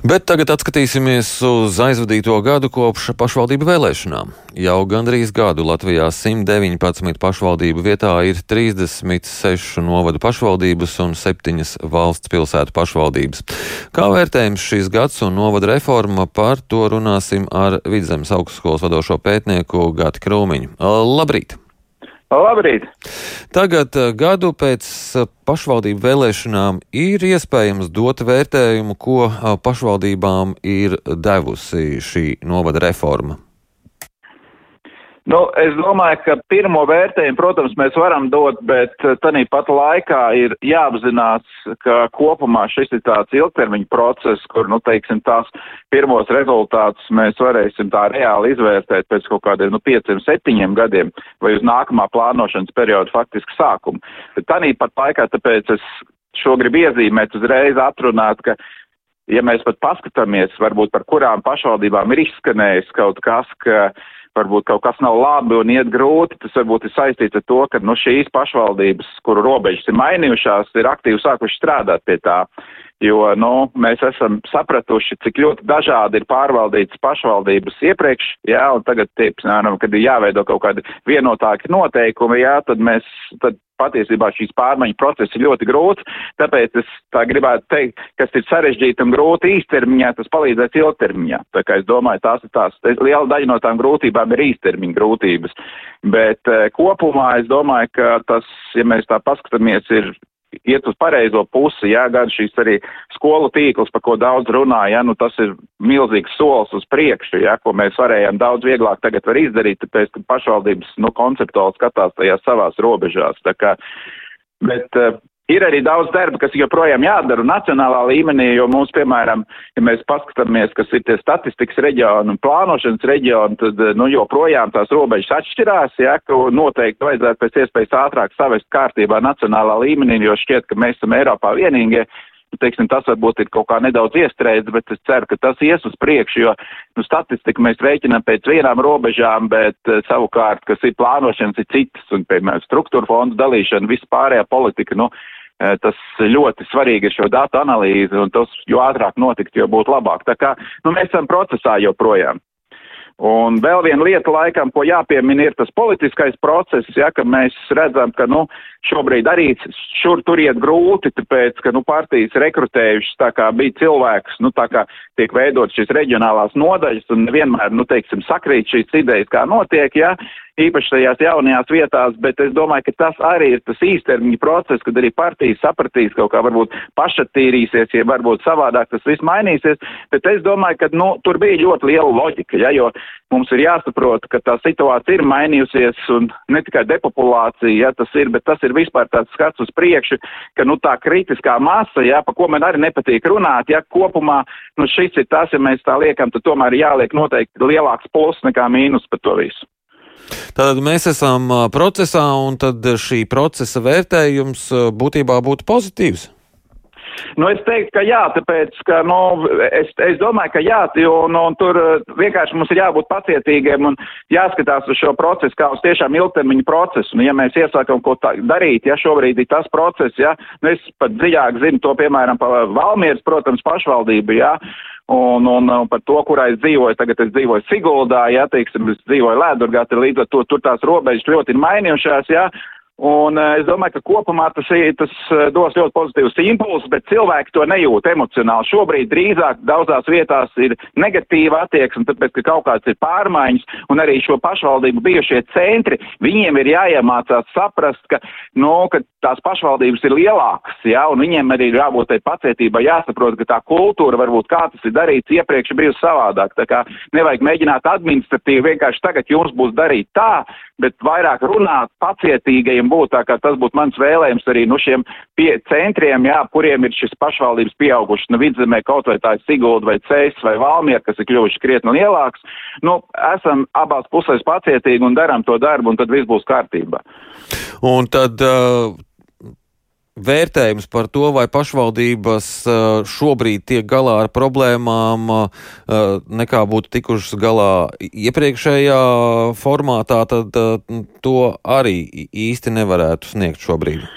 Bet tagad atskatīsimies uz aizvadīto gadu kopš pašvaldību vēlēšanām. Jau gandrīz gadu Latvijā 119 pašvaldību vietā ir 36 novadu pašvaldības un 7 valsts pilsētu pašvaldības. Kā vērtējums šīs gads un novada reforma, par to runāsim ar Vidzemes augstskolas vadošo pētnieku Gati Krūmiņu. Labrīt! Labrīt! Tagad, eh, gadu pēc eh, pašvaldību vēlēšanām, ir iespējams dot vērtējumu, ko eh, pašvaldībām ir devusi šī novada reforma. Nu, es domāju, ka pirmo vērtējumu, protams, mēs varam dot, bet eh, tādā pat laikā ir jāapzinās, ka kopumā šis ir tāds ilgtermiņa process, kur, nu, teiksim, tās pirmos rezultātus mēs varēsim tā reāli izvērtēt pēc kaut kādiem, nu, pieciem, septiņiem gadiem vai uz nākamā plānošanas perioda faktiski sākumu. Bet tādā pat laikā, tāpēc es šo gribu iezīmēt uzreiz atrunāt, ka ja mēs pat paskatāmies, varbūt par kurām pašvaldībām ir izskanējis kaut kas, ka varbūt kaut kas nav labi un iet grūti, tas varbūt ir saistīts ar to, ka nu, šīs pašvaldības, kuru robežas ir mainījušās, ir aktīvi sākuši strādāt pie tā. Jo nu, mēs esam sapratuši, cik ļoti dažādi ir pārvaldītas pašvaldības iepriekš, jā, un tagad, piemēram, kad ir jāveido kaut kādi vienotāki noteikumi, jā, tad mēs tad patiesībā šīs pārmaiņu process ir ļoti grūts, tāpēc es tā gribētu teikt, kas ir sarežģīti un grūti īstermiņā, tas palīdzēs ilgtermiņā. Tā kā es domāju, tās ir tās, liela daļa no tām grūtībām ir īstermiņa grūtības. Bet eh, kopumā es domāju, ka tas, ja mēs tā paskatāmies, ir iet uz pareizo pusi, jā, gan šīs arī skolu tīkls, par ko daudz runā, jā, nu tas ir milzīgs solis uz priekšu, jā, ko mēs varējām daudz vieglāk tagad var izdarīt, tāpēc, ka pašvaldības, nu, konceptuāli skatās tajās savās robežās, tā kā, bet uh, Ir arī daudz darba, kas joprojām jādara nacionālā līmenī, jo mums, piemēram, ja mēs paskatāmies, kas ir tie statistikas reģioni un plānošanas reģioni, tad, nu, joprojām tās robežas atšķirās, ja, ka noteikti vajadzētu pēc iespējas ātrāk savest kārtībā nacionālā līmenī, jo šķiet, ka mēs esam Eiropā vienīgie, Nu, teiksim, tas varbūt ir kaut kā nedaudz iestrēdz, bet es ceru, ka tas ies uz priekšu, jo nu, statistiku mēs rēķinām pēc vienām robežām, bet uh, savukārt, kas ir plānošanas, ir citas, un, piemēram, struktūra fondu dalīšana, vispārējā politika, nu, tas ļoti svarīgi ir šo datu analīze, un tas, jo ātrāk notikt, jo būtu labāk. Tā kā, nu, mēs esam procesā joprojām. Un vēl viena lieta, laikam, ko jāpiemina, ir tas politiskais process, ja, ka mēs redzam, ka, nu, šobrīd arī šur tur iet grūti, tāpēc, ka, nu, partijas rekrutējušas, tā kā bija cilvēks, nu, tā kā tiek veidot šīs reģionālās nodaļas un vienmēr, nu, teiksim, sakrīt šīs idejas, kā notiek, ja, īpaši tajās jaunajās vietās, bet es domāju, ka tas arī ir tas īstermiņa process, kad arī partijas sapratīs kaut kā varbūt pašatīrīsies, ja varbūt savādāk tas viss mainīsies, bet es domāju, ka, nu, tur bija ļoti liela loģika, ja, jo mums ir jāsaprot, ka tā situācija ir mainījusies un ne tikai depopulācija, ja tas ir, bet tas ir vispār tāds skats uz priekšu, ka, nu, tā kritiskā masa, ja, pa ko man arī nepatīk runāt, ja, kopumā, nu, šis ir tas, ja mēs tā liekam, tad tomēr jāliek noteikti lielāks plus nekā mīnus par to visu. Tātad mēs esam procesā, un tad šī procesa vērtējums būtībā būtu pozitīvs. Nu, es teiktu, ka jā, tāpēc, ka, nu, es, es domāju, ka jā, jo, nu, tur vienkārši mums ir jābūt pacietīgiem un jāskatās uz šo procesu kā uz tiešām ilgtermiņu procesu. Nu, ja mēs iesākam ko tā, darīt, ja šobrīd ir tas process, ja, nu, es pat dziļāk zinu to, piemēram, pa Valmieras, protams, pašvaldību, jā, Un, un, un par to, kurā es dzīvoju, tagad es dzīvoju Siguldā, jā, teiksim, es dzīvoju Lēdurgā, līdz ar to tur tās robežas ļoti ir mainījušās, jā, Un es domāju, ka kopumā tas, tas dos ļoti pozitīvus impulsus, bet cilvēki to nejūt emocionāli. Šobrīd drīzāk daudzās vietās ir negatīva attieksme, tāpēc, ka kaut kāds ir pārmaiņas, un arī šo pašvaldību bijušie centri, viņiem ir jāiemācās saprast, ka, nu, ka tās pašvaldības ir lielākas, jā, un viņiem arī ir jābūt tai pacietībai, jāsaprot, ka tā kultūra varbūt kā tas ir darīts iepriekš bijusi savādāk. Tā kā nevajag mēģināt administratīvi, vienkārši tagad jums būs darīt tā, bet vairāk runāt pacietīgajiem būt, tā kā tas būtu mans vēlējums arī no šiem pie centriem, jā, kuriem ir šis pašvaldības pieauguši, nu vidzemē kaut vai tā ir Sigulda vai Cēs vai Valmier, kas ir kļuvuši krietni lielāks, nu, esam abās pusēs pacietīgi un darām to darbu, un tad viss būs kārtībā. Un tad uh, vērtējums par to, vai pašvaldības uh, šobrīd tiek galā ar problēmām, uh, nekā būtu tikušas galā iepriekšējā formātā, tad uh, to arī īsti nevarētu sniegt šobrīd.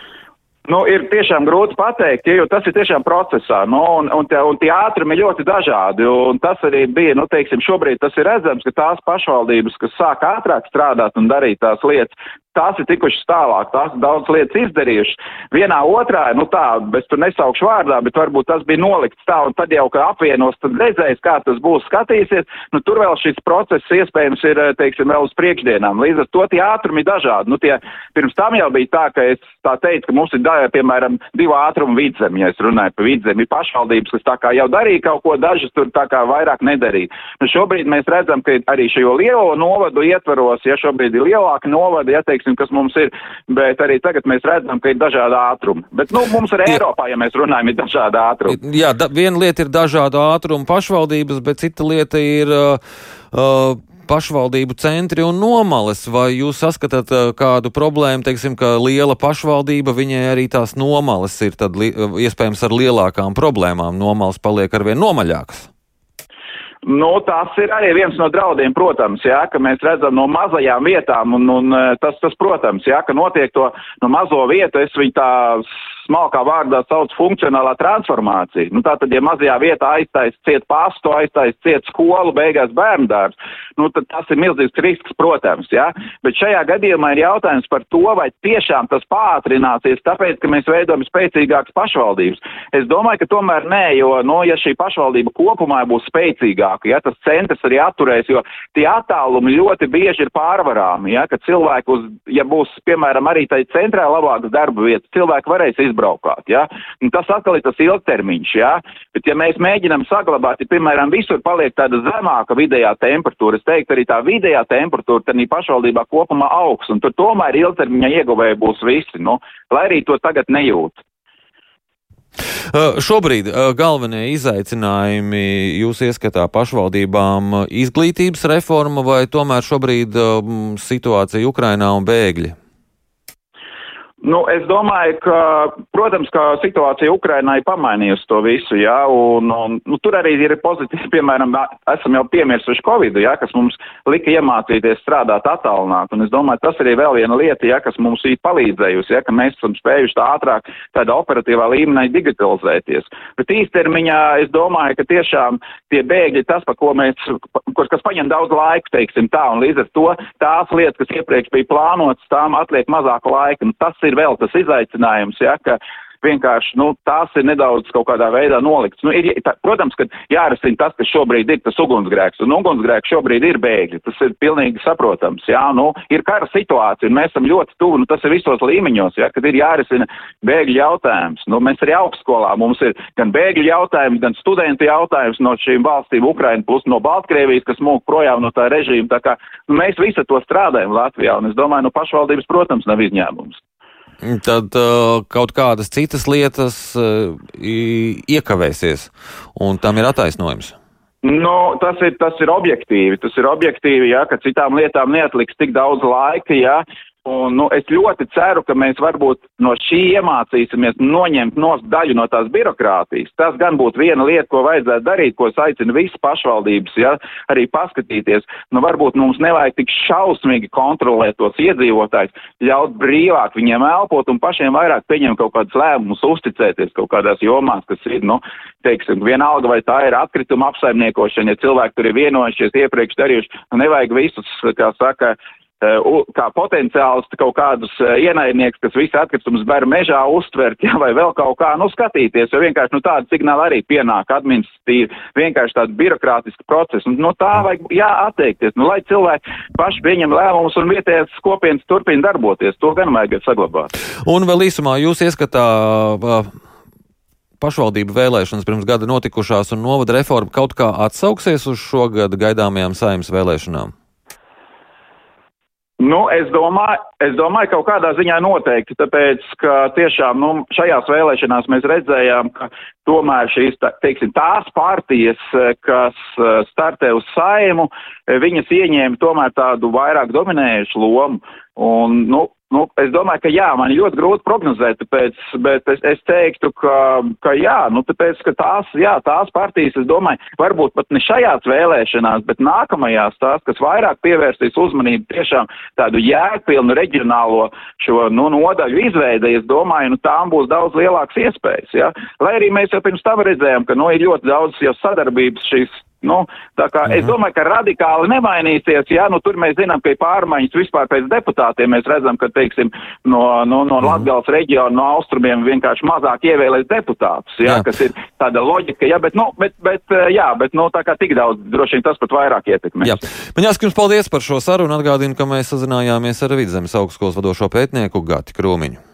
Nu, ir tiešām grūti pateikt, jo tas ir tiešām procesā, nu, un, un, tie, un tie ātrumi ir ļoti dažādi, tas arī bija, nu, teiksim, šobrīd tas ir redzams, ka tās pašvaldības, kas sāk ātrāk strādāt un darīt tās lietas, tās ir tikušas tālāk, tās daudz lietas izdarījušas. Vienā otrā, nu tā, es tur nesaukšu vārdā, bet varbūt tas bija nolikts tā, un tad jau, ka apvienos, tad redzēs, kā tas būs, skatīsies, nu tur vēl šis process iespējams ir, teiksim, vēl uz priekšdienām. Līdz ar to tie ātrumi dažādi. Nu, tie, pirms tam jau bija tā, ka es tā teicu, ka mums ir, da, piemēram, divu ātrumu vidzemi, ja es runāju par vidzemi, ir pašvaldības, kas tā kā jau darīja kaut ko, dažas tur tā kā vairāk nedarīja. Nu, šobrīd mēs redzam, ka arī šo lielo novadu ietvaros, ja šobrīd ir lielāki novadi, ja teiksim, teiksim, kas mums ir, bet arī tagad mēs redzam, ka ir dažādi ātrumi. Bet, nu, mums arī Eiropā, ja mēs runājam, ir dažādi ātrumi. Jā, da, viena lieta ir dažādu ātrumu pašvaldības, bet cita lieta ir. Uh, uh, pašvaldību centri un nomales, vai jūs saskatāt uh, kādu problēmu, teiksim, ka liela pašvaldība, viņai arī tās nomales ir tad li, iespējams ar lielākām problēmām, nomales paliek arvien nomaļākas? Nu, tas ir arī viens no draudiem, protams, jā, ka mēs redzam no mazajām vietām, un, un tas, tas, protams, jā, ka notiek to no mazo vietu, es viņu tā smalkā vārdā sauc funkcionālā transformācija. Nu, tātad, ja mazajā vietā aiztais ciet pastu, aiztais ciet skolu, beigās bērndārs, nu, tad tas ir milzīgs risks, protams, jā. Bet šajā gadījumā ir jautājums par to, vai tiešām tas pātrināsies, tāpēc, ka mēs veidojam spēcīgākas pašvaldības. Es domāju, ka tomēr nē, jo, nu, ja šī pašvaldība kopumā būs spēcīgāka, ja tas centrs arī atturēs, jo tie attālumi ļoti bieži ir pārvarāmi, ja, ka cilvēku uz, ja būs, piemēram, arī tai centrā labākas darba vietas, cilvēki varēs izdarīt izbraukāt. Ja? Un tas atkal ir tas ilgtermiņš. Ja? Bet, ja mēs mēģinām saglabāt, ja, piemēram, visur paliek tāda zemāka vidējā temperatūra, es teiktu, arī tā vidējā temperatūra tad pašvaldībā kopumā augs, un tur tomēr ilgtermiņa ieguvēji būs visi, nu, lai arī to tagad nejūt. Uh, šobrīd uh, galvenie izaicinājumi jūs ieskatā pašvaldībām uh, izglītības reforma vai tomēr šobrīd uh, situācija Ukrainā un bēgļi? Nu, es domāju, ka, protams, ka situācija Ukrainā ir pamainījusi to visu, jā, un, un nu, tur arī ir pozitīvi, piemēram, esam jau piemirsuši Covid, jā, kas mums lika iemācīties strādāt attālināt, un es domāju, tas arī vēl viena lieta, jā, kas mums ir palīdzējusi, jā, ka mēs esam spējuši tā ātrāk tādā operatīvā līmenī digitalizēties. Bet īstermiņā es domāju, ka tiešām tie bēgļi, tas, pa ko mēs, kas, kas paņem daudz laiku, teiksim tā, un līdz ar to tās lietas, kas iepriekš bija plānotas, tām atliek mazāk laika, un tas ir ir vēl tas izaicinājums, ja, ka vienkārši, nu, tās ir nedaudz kaut kādā veidā nolikts. Nu, ir, tā, protams, ka jārisina tas, kas šobrīd ir tas ugunsgrēks, un ugunsgrēks šobrīd ir bēgļi. Tas ir pilnīgi saprotams, jā, nu, ir kara situācija, un mēs esam ļoti tuvu, nu, tas ir visos līmeņos, jā, kad ir jārisina bēgļu jautājums. Nu, mēs arī augstskolā, mums ir gan bēgļu jautājums, gan studentu jautājums no šīm valstīm, Ukraina plus no Baltkrievijas, kas mūk projām no tā režīma. Tā kā, nu, mēs visi to strādājam Latvijā, un es domāju, nu, pašvaldības, protams, nav izņēmums tad uh, kaut kādas citas lietas uh, iekavēsies, un tam ir attaisnojums. Nu, tas, ir, tas ir objektīvi. Tas ir objektīvi, ja, ka citām lietām neatliks tik daudz laika, ja, Un, nu, es ļoti ceru, ka mēs varbūt no šī iemācīsimies noņemt no daļu no tās birokrātijas. Tas gan būtu viena lieta, ko vajadzētu darīt, ko es aicinu visas pašvaldības, ja, arī paskatīties. Nu, varbūt mums nevajag tik šausmīgi kontrolēt tos iedzīvotājus, ļaut brīvāk viņiem elpot un pašiem vairāk pieņemt kaut kādus lēmumus, uzticēties kaut kādās jomās, kas ir, nu, teiksim, vienalga vai tā ir atkrituma apsaimniekošana, ja cilvēki tur ir vienojušies iepriekš darījuši, nu, nevajag visus, kā saka, Eh, kā potenciāls kaut kādus eh, ienaidnieks, kas visu atkritumus bēr mežā uztvert, ja, vai vēl kaut kā, nu, skatīties, jo vienkārši, nu, tāda signāla arī pienāk administratīvi, vienkārši tāda birokrātiska procesa, un no tā vajag, jā, atteikties, nu, lai cilvēki paši pieņem lēmumus un vietējais kopienas turpina darboties, to gan vajag saglabāt. Un vēl īsumā jūs ieskatā. Uh pašvaldību vēlēšanas pirms gada notikušās un novada reforma kaut kā atsauksies uz šogad gaidāmajām saimnes vēlēšanām? Nu, es domāju, es domāju, kaut kādā ziņā noteikti, tāpēc, ka tiešām, nu, šajās vēlēšanās mēs redzējām, ka tomēr šīs, teiksim, tās partijas, kas eh, startē uz saimu, viņas ieņēma tomēr tādu vairāk dominējušu lomu. Un, nu, Nu, es domāju, ka jā, man ļoti grūti prognozēt, tāpēc, bet es, es teiktu, ka, ka jā, nu, tāpēc, ka tās, jā, tās partijas, es domāju, varbūt pat ne šajās vēlēšanās, bet nākamajās tās, kas vairāk pievērsīs uzmanību tiešām tādu jēgpilnu reģionālo šo, nu, nodaļu izveidē, es domāju, nu, tām būs daudz lielākas iespējas, jā. Lai arī mēs jau pirms tam redzējām, ka, nu, ir ļoti daudz jau sadarbības šīs Nu, tā kā mhm. es domāju, ka radikāli nemainīsies, ja, nu tur mēs zinām, ka ir pārmaiņas vispār pēc deputātiem. Mēs redzam, ka, teiksim, no, no, no mhm. Latgales reģiona, no austrumiem vienkārši mazāk ievēlēs deputātus, ja, jā. kas ir tāda loģika, ja, bet, nu, bet, bet, eh, jā, bet, nu, tā kā tik daudz, droši vien tas pat vairāk ietekmē. Jā. Man jāsaka jums paldies par šo sarunu. Atgādinu, ka mēs sazinājāmies ar Vidzemes augstskolas vadošo pētnieku Gati Krūmiņu.